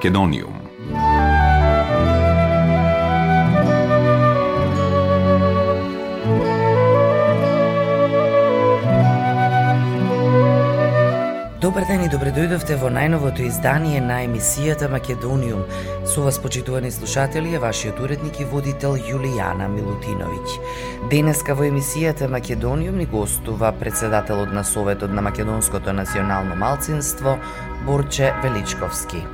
Македониум. Добар ден и добре дојдовте во најновото издание на емисијата Македониум. Со вас, почитувани слушатели, е вашиот уредник и водител Јулијана Милутиновиќ. Денеска во емисијата Македониум ни гостува председателот на Советот на Македонското национално малцинство Борче Величковски.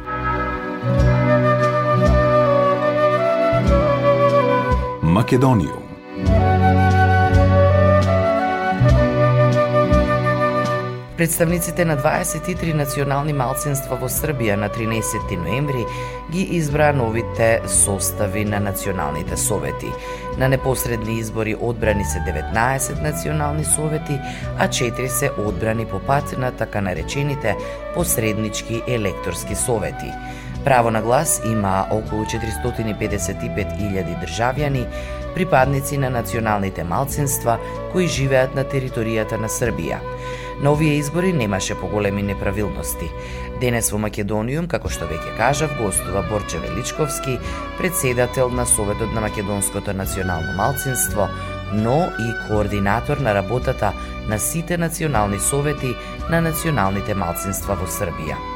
Македонијум Представниците на 23 национални малцинства во Србија на 13 ноември ги избраа новите состави на националните совети. На непосредни избори одбрани се 19 национални совети, а 4 се одбрани по пат на така наречените посреднички електорски совети. Право на глас има околу 455.000 државјани, припадници на националните малцинства кои живеат на територијата на Србија. На овие избори немаше поголеми неправилности. Денес во Македониум, како што веќе кажав, гостува Борче Величковски, председател на Советот на Македонското национално малцинство, но и координатор на работата на сите национални совети на националните малцинства во Србија.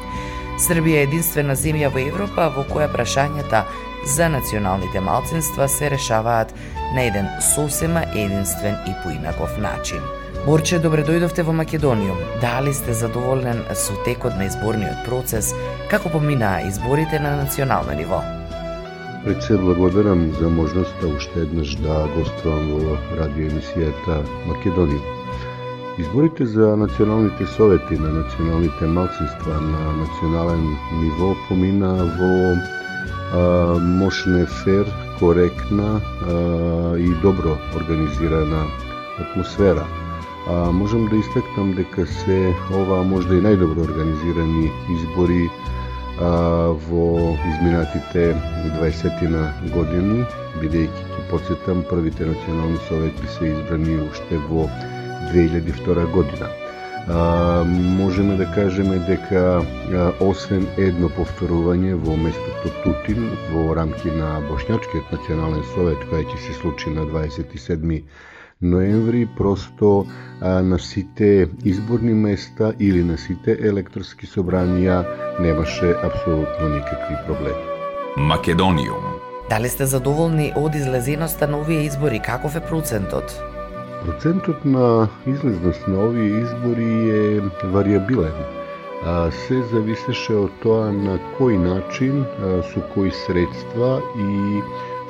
Србија е единствена земја во Европа во која прашањата за националните малцинства се решаваат на еден сосема единствен и поинаков начин. Борче, добре дојдовте во Македониум. Дали сте задоволен со текот на изборниот процес? Како поминаа изборите на национално ниво? Пред се благодарам за можноста уште еднаш да гостувам во радио емисијата Македонија. Изборите за националните совети на националните малцинства на национален ниво помина во а, фер, коректна а, и добро организирана атмосфера. А, можам да истакнам дека се ова можда и најдобро организирани избори а, во изминатите 20 на години, бидејќи ќе подсетам првите национални совети се избрани уште во 2002 година. А, можеме да кажеме дека а, освен едно повторување во местото Тутин во рамки на Бошњачкиот национален совет кој ќе се случи на 27 ноември, просто а, на сите изборни места или на сите електорски собранија немаше апсолутно никакви проблеми. Македониум. Дали сте задоволни од излезеноста на овие избори? Каков е процентот? Процентот на излезност на овие избори е вариабилен. Се зависеше од тоа на кој начин, со кои средства и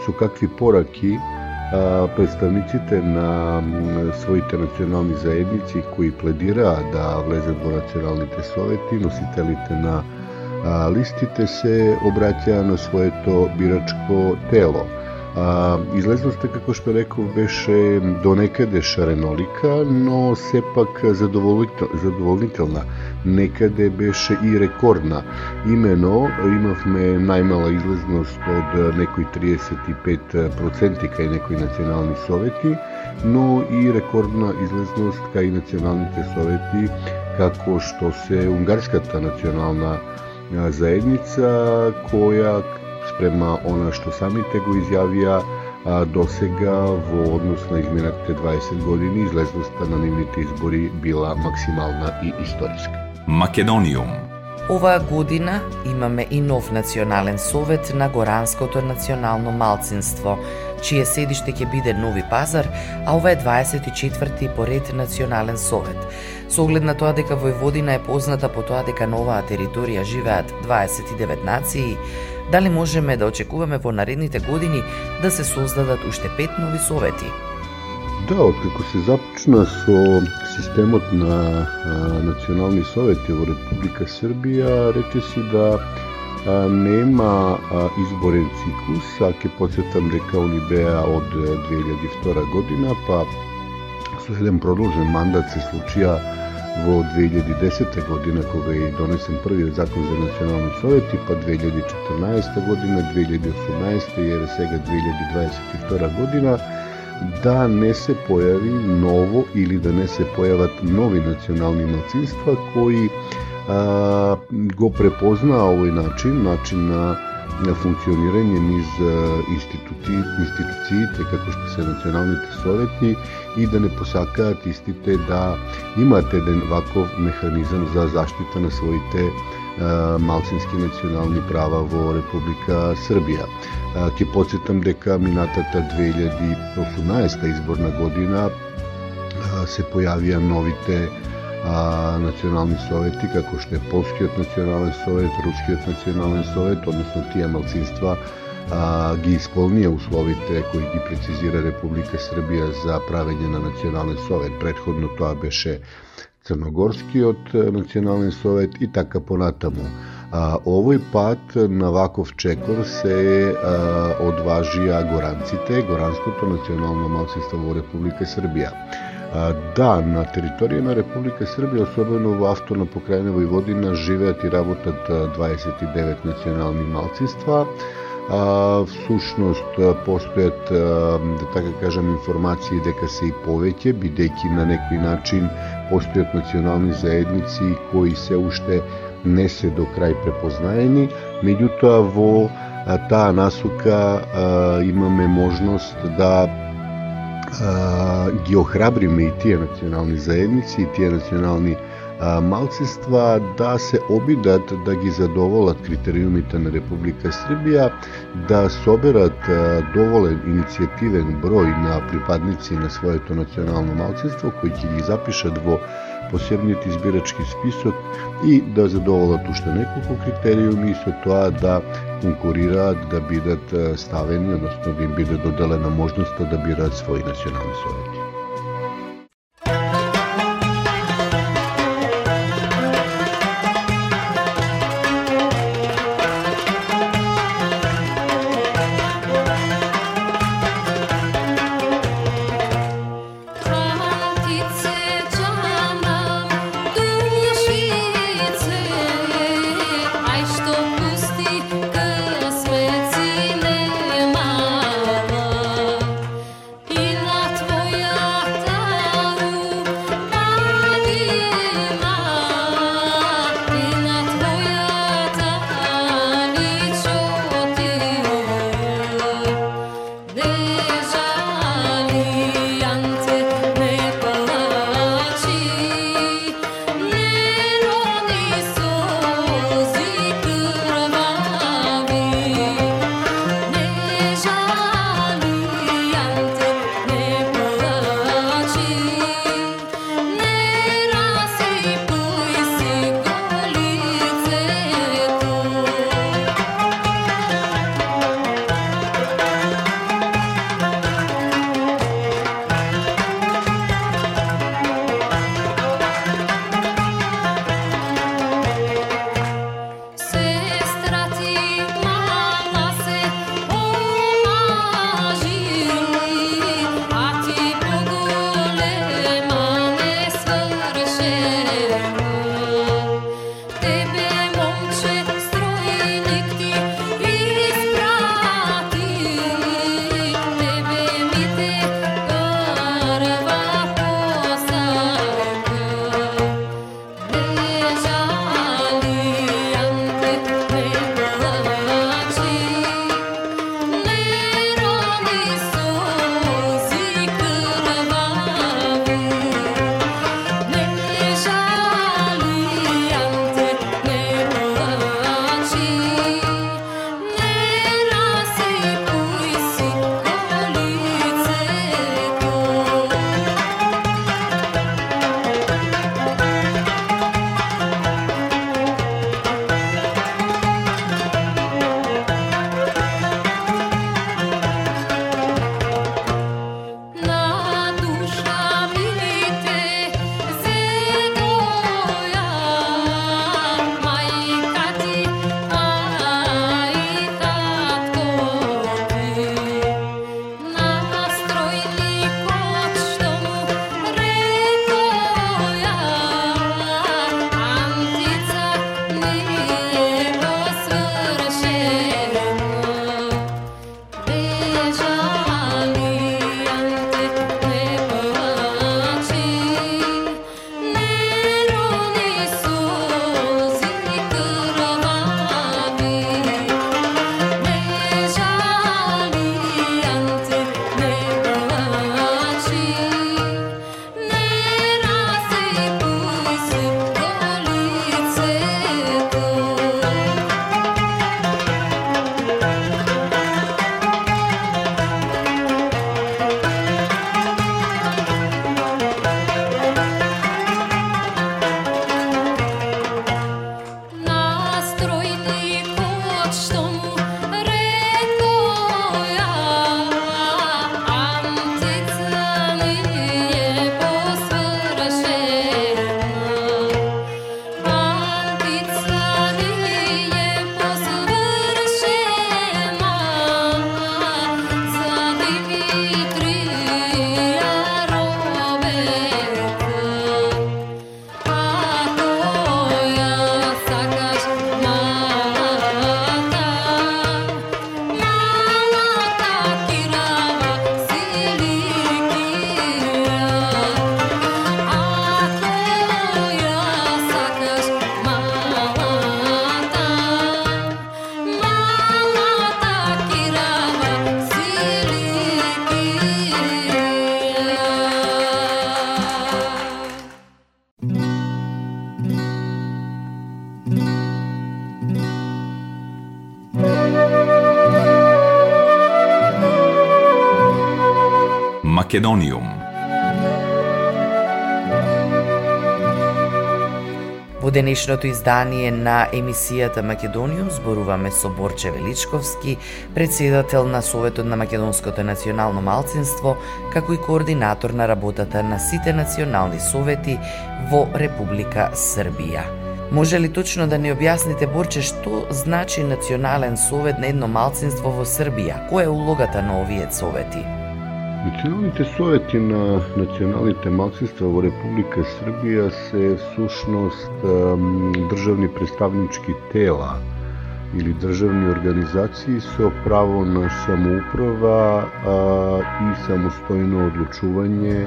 со какви пораки представниците на своите национални заедници кои пледираа да влезат во националните совети, носителите на листите се обраќаа на своето бирачко тело А, излезноста, како што реков, беше до некаде шаренолика, но сепак задоволнителна. Некаде беше и рекордна. Имено, имавме најмала излезност од некои 35% кај некои национални совети, но и рекордна излезност кај националните совети, како што се Унгарската национална заедница, која спрема она што самите го изјавија а, до сега во однос на изминатите 20 години излезноста на нивните избори била максимална и историска. Македониум Оваа година имаме и нов национален совет на Горанското национално малцинство, чие седиште ќе биде Нови Пазар, а ова е 24-ти поред национален совет. Со оглед на тоа дека Војводина е позната по тоа дека на оваа територија живеат 29 нации, Дали можеме да очекуваме во наредните години да се создадат уште пет нови совети? Да, откако се започна со системот на а, национални совети во Република Србија, рече си да а, нема а, изборен циклус, а ќе подсетам дека они беа од 2002 година, па со еден продолжен мандат се случија во 2010 година кога е донесен првиот закон за национални совети, па 2014 година, 2018 и еве сега 2022 година да не се појави ново или да не се појават нови национални малцинства кои а, го препознаа овој начин, начин на на функционирање низ институти, институциите како што се националните совети и да не посакаат истите да имаат еден ваков механизам за заштита на своите малцински национални права во Република Србија. Ке подсетам дека минатата 2018 изборна година се појавија новите а, национални совети, како што е Полскиот национален совет, Рускиот национален совет, односно тие малцинства а, ги исполнија условите кои ги прецизира Република Србија за правење на национален совет. Предходно тоа беше Црногорскиот национален совет и така понатаму. А, овој пат на ваков чекор се а, одважија горанците, горанското национално малцинство во Република Србија. Да, на територија на Република Србија, особено во автона покрајна Војводина, живеат и работат 29 национални малцинства. А, всушност постојат, да така кажам, информации дека се и повеќе, бидејќи на некој начин постојат национални заедници кои се уште не се до крај препознаени, меѓутоа во таа насока а, имаме можност да ги охрабриме и тие национални заедници и тие национални малцинства да се обидат да ги задоволат критериумите на Република Србија, да соберат доволен иницијативен број на припадници на своето национално малцинство кои ќе ги запишат во посебниот избирачки список и да задоволат уште неколку критериуми и со тоа да конкурираат да бидат ставени, односно да им биде доделена можноста да бираат своји национални совети. Македониум Во денешното издание на емисијата Македониум зборуваме со Борче Величковски, председател на Советот на Македонското национално малцинство, како и координатор на работата на сите национални совети во Република Србија. Може ли точно да ни објасните, Борче, што значи Национален совет на едно малцинство во Србија? Која е улогата на овие совети? Националните совети на националните малцинства во Република Србија се всушност државни представнички тела или државни организации со право на самоуправа а, и самостојно одлучување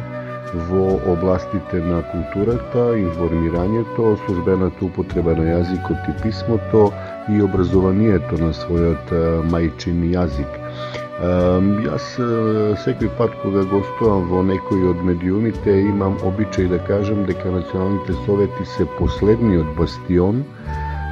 во областите на културата, информирањето, службената употреба на јазикот и писмото и образованието на својот мајчин јазик. Јас секој пат кога гостувам во некој од медиумите имам обичај да кажам дека националните совети се последниот бастион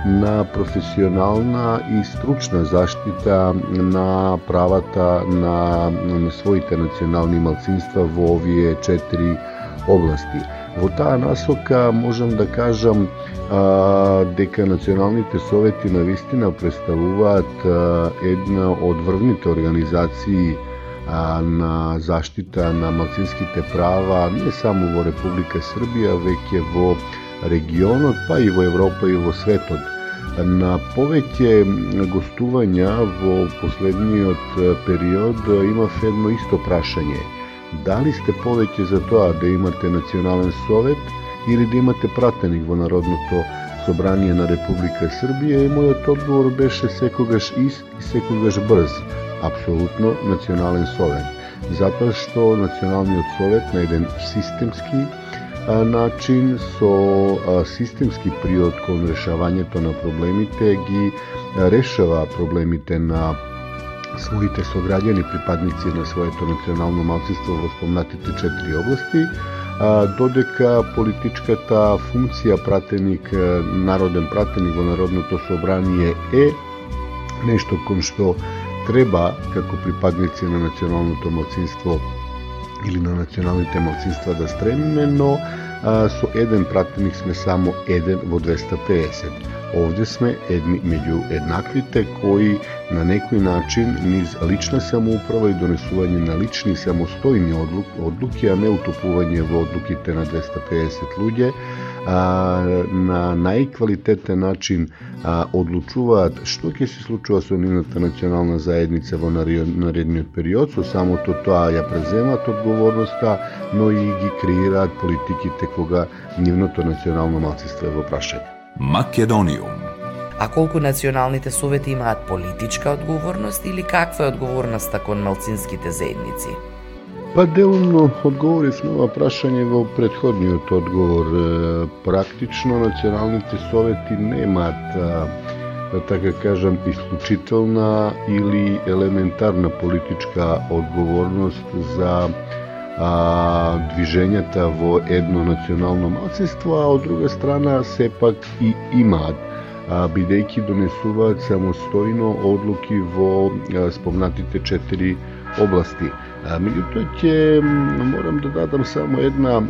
на професионална и стручна заштита на правата на, на своите национални малцинства во овие четири области. Во таа насока можам да кажам а, дека националните совети на вистина представуваат а, една од врвните организации а, на заштита на малцинските права не само во Република Србија, веќе во регионот, па и во Европа и во светот. На повеќе гостувања во последниот период имав едно исто прашање – Дали сте повеќе за тоа да имате национален совет или да имате пратеник во Народното собрание на Република Србија и мојот одговор беше секогаш ист и секогаш брз. Апсолутно национален совет. Затоа што националниот совет на еден системски начин со системски приод кон решавањето на проблемите ги решава проблемите на своите сограѓани припадници на своето национално малцинство во спомнатите четири области, додека политичката функција пратеник, народен пратеник во Народното собрание е нешто кон што треба како припадници на националното малцинство или на националните малцинства да стремиме, но а, со еден пратеник сме само еден во 250 Овде сме едни меѓу еднаквите кои на некој начин низ лична самоуправа и донесување на лични самостојни одлуки, а не утопување во одлуките на 250 луѓе, а, на најквалитетен начин а, одлучуваат што ќе се случува со нивната национална заедница во наредниот период, со самото тоа ја преземат одговорноста, но и ги креираат политиките кога нивното национално малцинство е во прашање. Македониум. А колку националните совети имаат политичка одговорност или каква е одговорноста кон малцинските заедници? Па делумно одговорив на ова прашање во предходниот одговор. Практично националните совети немаат да така кажам исклучителна или елементарна политичка одговорност за а, движењата во едно национално малцинство, а од друга страна сепак и имаат. А, бидејќи донесуваат самостојно одлуки во а, спомнатите четири области. Меѓутоа ќе морам да дадам само една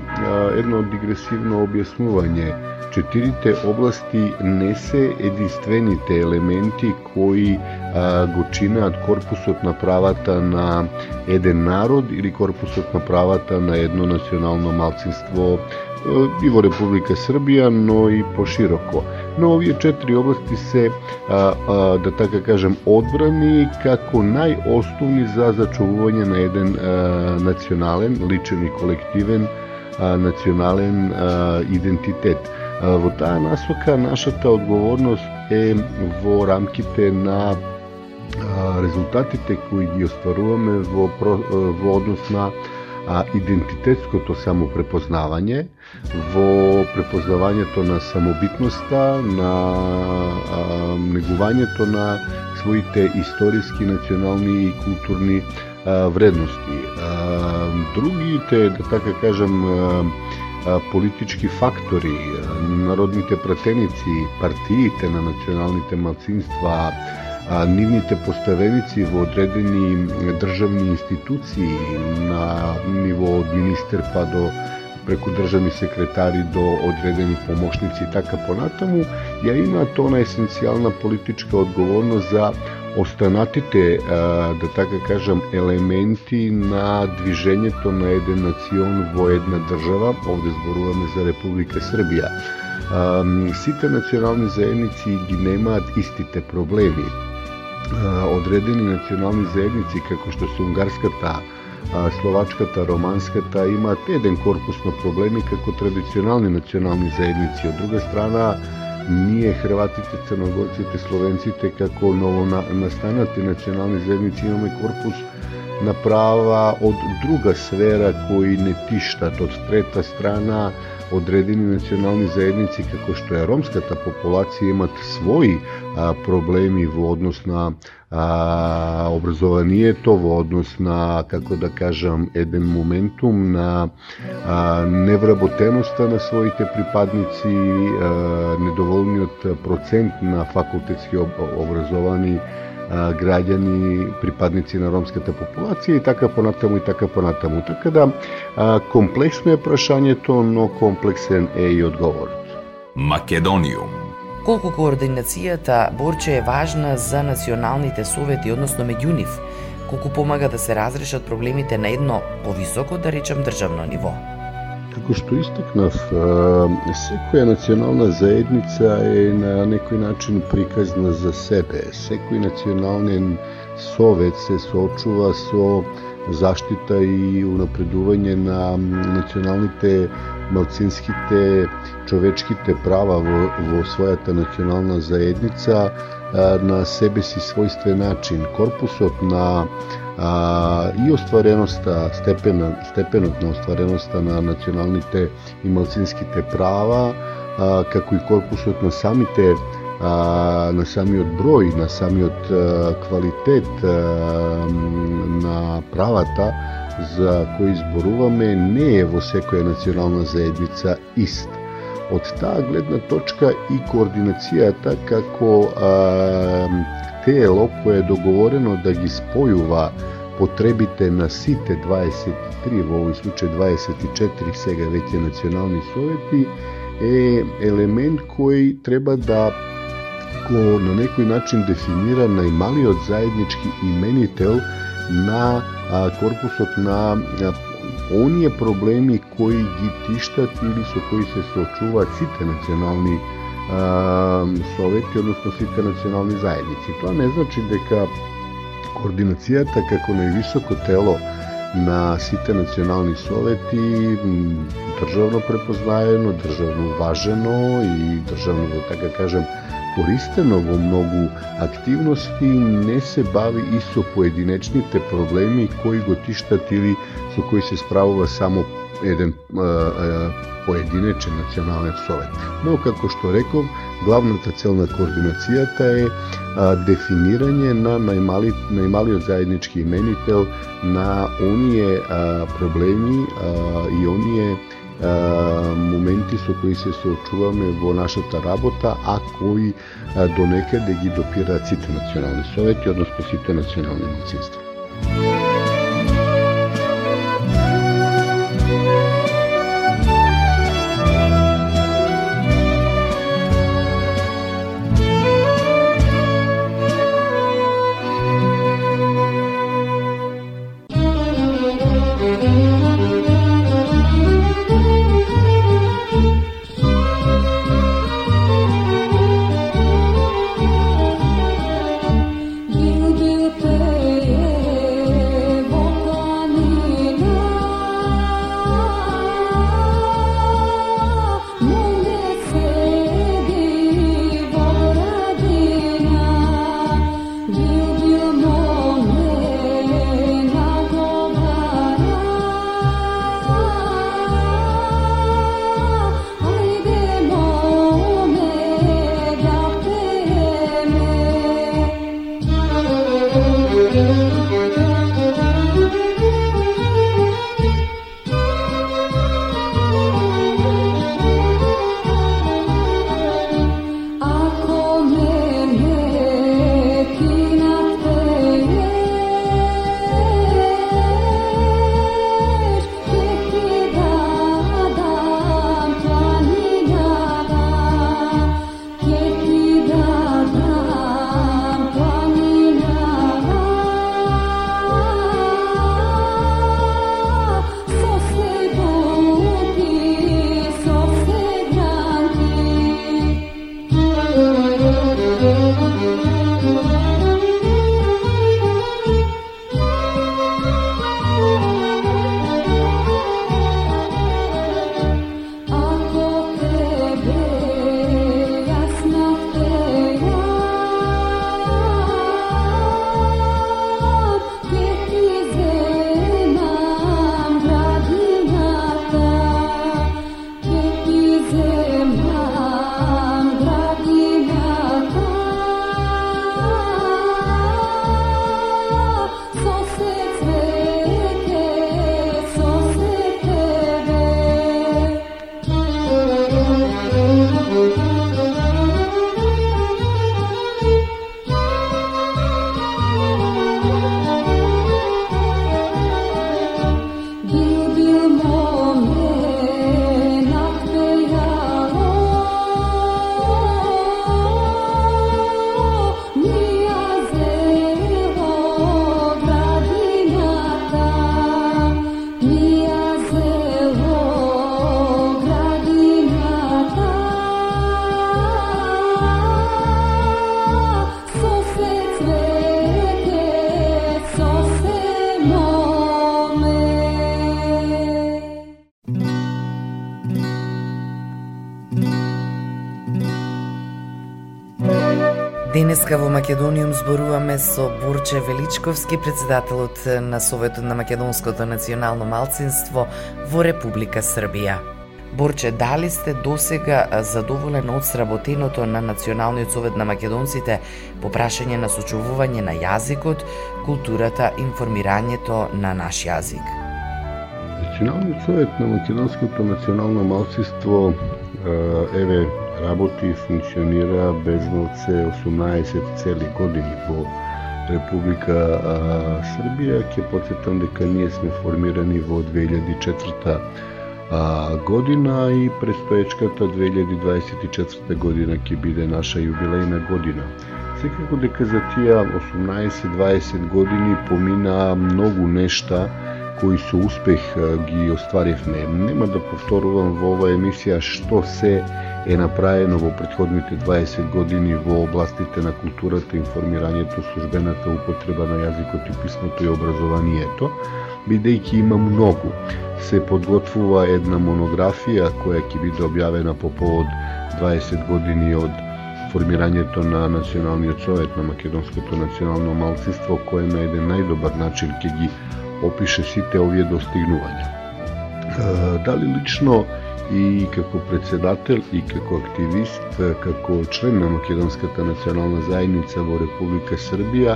едно дигресивно објаснување четирите области не се единствените елементи кои а, го чинаат корпусот на правата на еден народ или корпусот на правата на едно национално малцинство и во Република Србија, но и пошироко. Но овие четири области се, а, а, да така кажем, одбрани како најосновни за зачувување на еден а, национален, личен и колективен а, национален а, идентитет. Во таа насока нашата одговорност е во рамките на резултатите кои ги остваруваме во, во однос на а, идентитетското самопрепознавање, во препознавањето на самобитноста, на а, негувањето на своите историски, национални и културни а, вредности. А, другите, да така кажам, а, политички фактори, народните пратеници, партиите на националните малцинства, a Nivnite postarevici v odredeni državni instituciji na nivo od minister pa do preko državni sekretari do odredeni pomoćnici i tako po natamu, jer ima to na esencijalna politička odgovornost za останатите, e, da tako kažem, elementi na движењето на еден национ во една држава, овде зборуваме за Република Србија. Сите национални заедници ги немаат истите проблеми Одредени национални заедници, како што се унгарската, словачката, романската, имаат еден корпус на проблеми како традиционални национални заедници. Од друга страна, ние хрватите, црногорците, словенците како ново настанати национални заедници имаме корпус на права од друга сфера кои не тиштат од трета страна одредени национални заедници како што е ромската популација имат своји а, проблеми во однос на а, образованието, во однос на, како да кажам, еден моментум на а, невработеноста на своите припадници, а, недоволниот процент на факултетски образовани граѓани, припадници на ромската популација и така понатаму и така понатаму. Така да комплексно е прашањето, но комплексен е и одговорот. Македониум Колку координацијата Борче е важна за националните совети, односно меѓу нив, колку помага да се разрешат проблемите на едно повисоко, да речем, државно ниво? Како што истакнав, секоја национална заедница е на некој начин приказна за себе. Секој национален совет се соочува со заштита и унапредување на националните малцинските човечките права во, во својата национална заедница на себе си својствен начин. Корпусот на а, и оствареноста, степена, степенот на оствареноста на националните и малцинските права, а, како и корпусот на самите а, на самиот број, на самиот а, квалитет а, на правата за кои изборуваме не е во секоја национална заедница ист. Од таа гледна точка и координацијата како а, тело кое е договорено да ги спојува потребите на сите 23, во овој случај 24 сега веќе национални совети, е елемент кој треба да го на некој начин дефинира најмалиот заеднички именител на а, корпусот на а, оние проблеми кои ги тиштат или со кои се соочуваат сите национални совети, односно сите национални заедници. Тоа не значи дека координацијата како највисоко тело на сите национални совети државно препознаено, државно важено и државно, да така кажем, користено во многу активности, не се бави и со поединечните проблеми кои го тиштат или со кои се справува само еден а, а, поединечен национален совет. Но, како што реков, главната цел на координацијата е а, дефинирање на најмали, најмалиот заеднички именител на оние а, проблеми а, и оние а, моменти со кои се соочуваме во нашата работа, а кои а, до некаде ги допираат сите национални совети, односно сите национални малцинства. Денеска во Македониум зборуваме со Бурче Величковски, председателот на Советот на Македонското национално малцинство во Република Србија. Борче, дали сте досега задоволен од сработеното на Националниот совет на македонците по прашање на сочувување на јазикот, културата, информирањето на наш јазик? Националниот совет на македонското национално малцинство еве работи и функционира без 18 цели години во Република а, Србија. Ке подсетам дека ние сме формирани во 2004 а, година и предстоечката 2024 година ќе биде наша јубилејна година. Секако дека за тие 18-20 години помина многу нешта кои со успех ги остваривме. Нема да повторувам во оваа емисија што се е направено во предходните 20 години во областите на културата, информирањето, службената употреба на јазикот и писмото и образованието, бидејќи има многу. Се подготвува една монографија која ќе биде објавена по повод 20 години од формирањето на Националниот совет на Македонското национално малцинство, кој на еден најдобар начин ќе ги опише сите овие достигнувања. Дали лично и како председател и како активист, како член на Македонската национална заедница во Република Србија,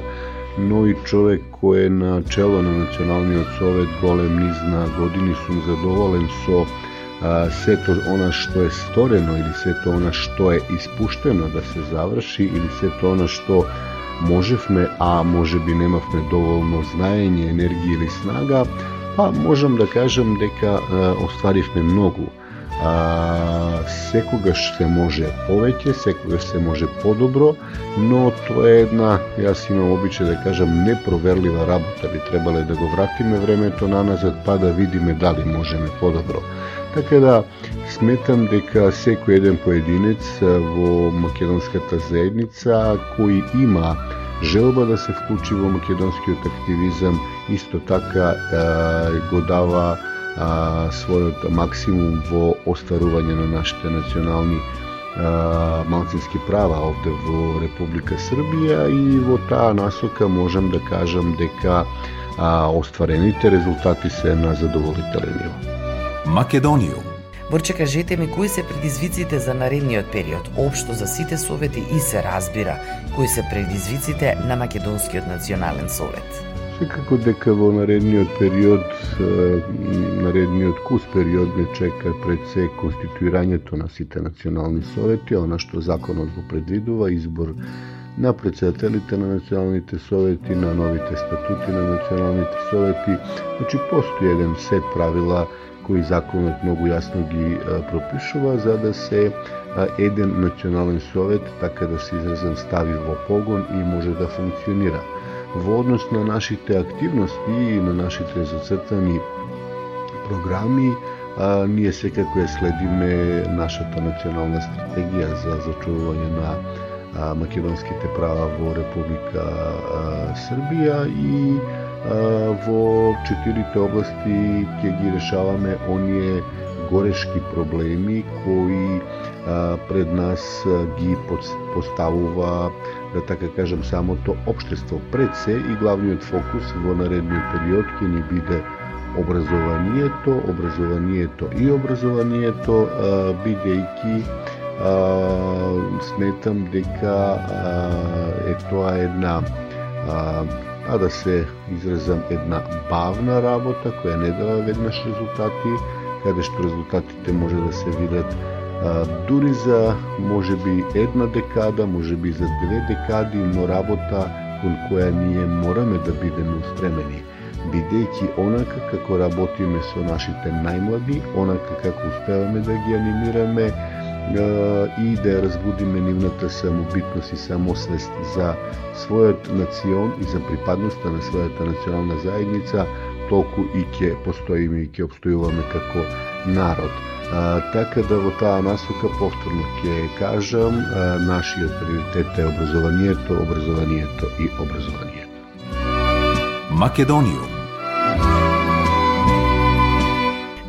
но и човек кој е на чело на Националниот совет голем низ на години сум задоволен со а, сето она што е сторено или сето она што е испуштено да се заврши или сето она што можевме, а може би немавме доволно знаење, енергија или снага, па можам да кажам дека е, остваривме многу а, секогаш се може повеќе, секогаш се може подобро, но тоа е една, јас имам обичај да кажам, непроверлива работа. Би требале да го вратиме времето на назад, па да видиме дали можеме подобро. Така да, сметам дека секој еден поединец во македонската заедница кој има желба да се вклучи во македонскиот активизам, исто така го дава а, својот максимум во остварување на нашите национални а, малцински права овде во Република Србија и во таа насока можам да кажам дека а, остварените резултати се на задоволителен ниво. Македонијум Борче, кажете ми кои се предизвиците за наредниот период, општо за сите совети и се разбира, кои се предизвиците на Македонскиот национален совет? Секако дека во наредниот период, наредниот кус период не чека пред се конституирањето на сите национални совети, она што законот го предвидува, избор на председателите на националните совети, на новите статути на националните совети. Значи, постои еден сет правила кои законот многу јасно ги пропишува за да се еден национален совет, така да се изразам, стави во погон и може да функционира во однос на нашите активности и на нашите зацртани програми, а, ние секако ја следиме нашата национална стратегија за зачувување на а, македонските права во Република а, Србија и а, во четирите области ќе ги решаваме оние горешки проблеми кои а, пред нас ги поставува да така кажам, самото обштество Пред се и главниот фокус во наредниот период ќе ни биде образованието, образованието и образованието, бидејќи сметам дека е тоа една а, да се изразам една бавна работа која не дава веднаш резултати, каде што резултатите може да се видат дури за може би една декада, може би за две декади, но работа кон која ние мораме да бидеме устремени бидејќи онака како работиме со нашите најмлади, онака како успеваме да ги анимираме и да ја разбудиме нивната самобитност и самосвест за својот национ и за припадноста на својата национална заедница, толку и ќе постоиме и ќе обстојуваме како народ. А, така да во таа насока повторно ќе кажам, а, нашиот приоритет е образованието, образованието и образованието. Македонијум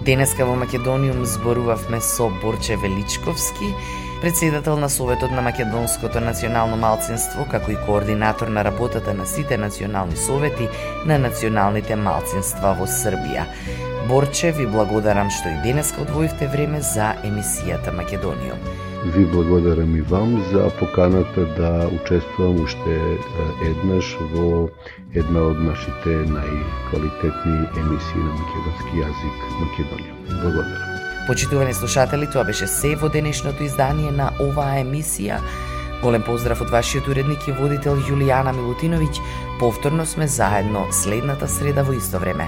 Денеска во Македониум зборувавме со Борче Величковски Председател на Советот на Македонското национално малцинство, како и координатор на работата на сите национални совети на националните малцинства во Србија. Борче, ви благодарам што и денеска одвоивте време за емисијата Македониум. Ви благодарам и вам за поканата да учествувам уште еднаш во една од нашите најквалитетни емисии на македонски јазик Македонија. Благодарам. Почитувани слушатели, тоа беше се во денешното издание на оваа емисија. Голем поздрав од вашиот уредник и водител Јулијана Милутиновиќ. Повторно сме заедно следната среда во исто време.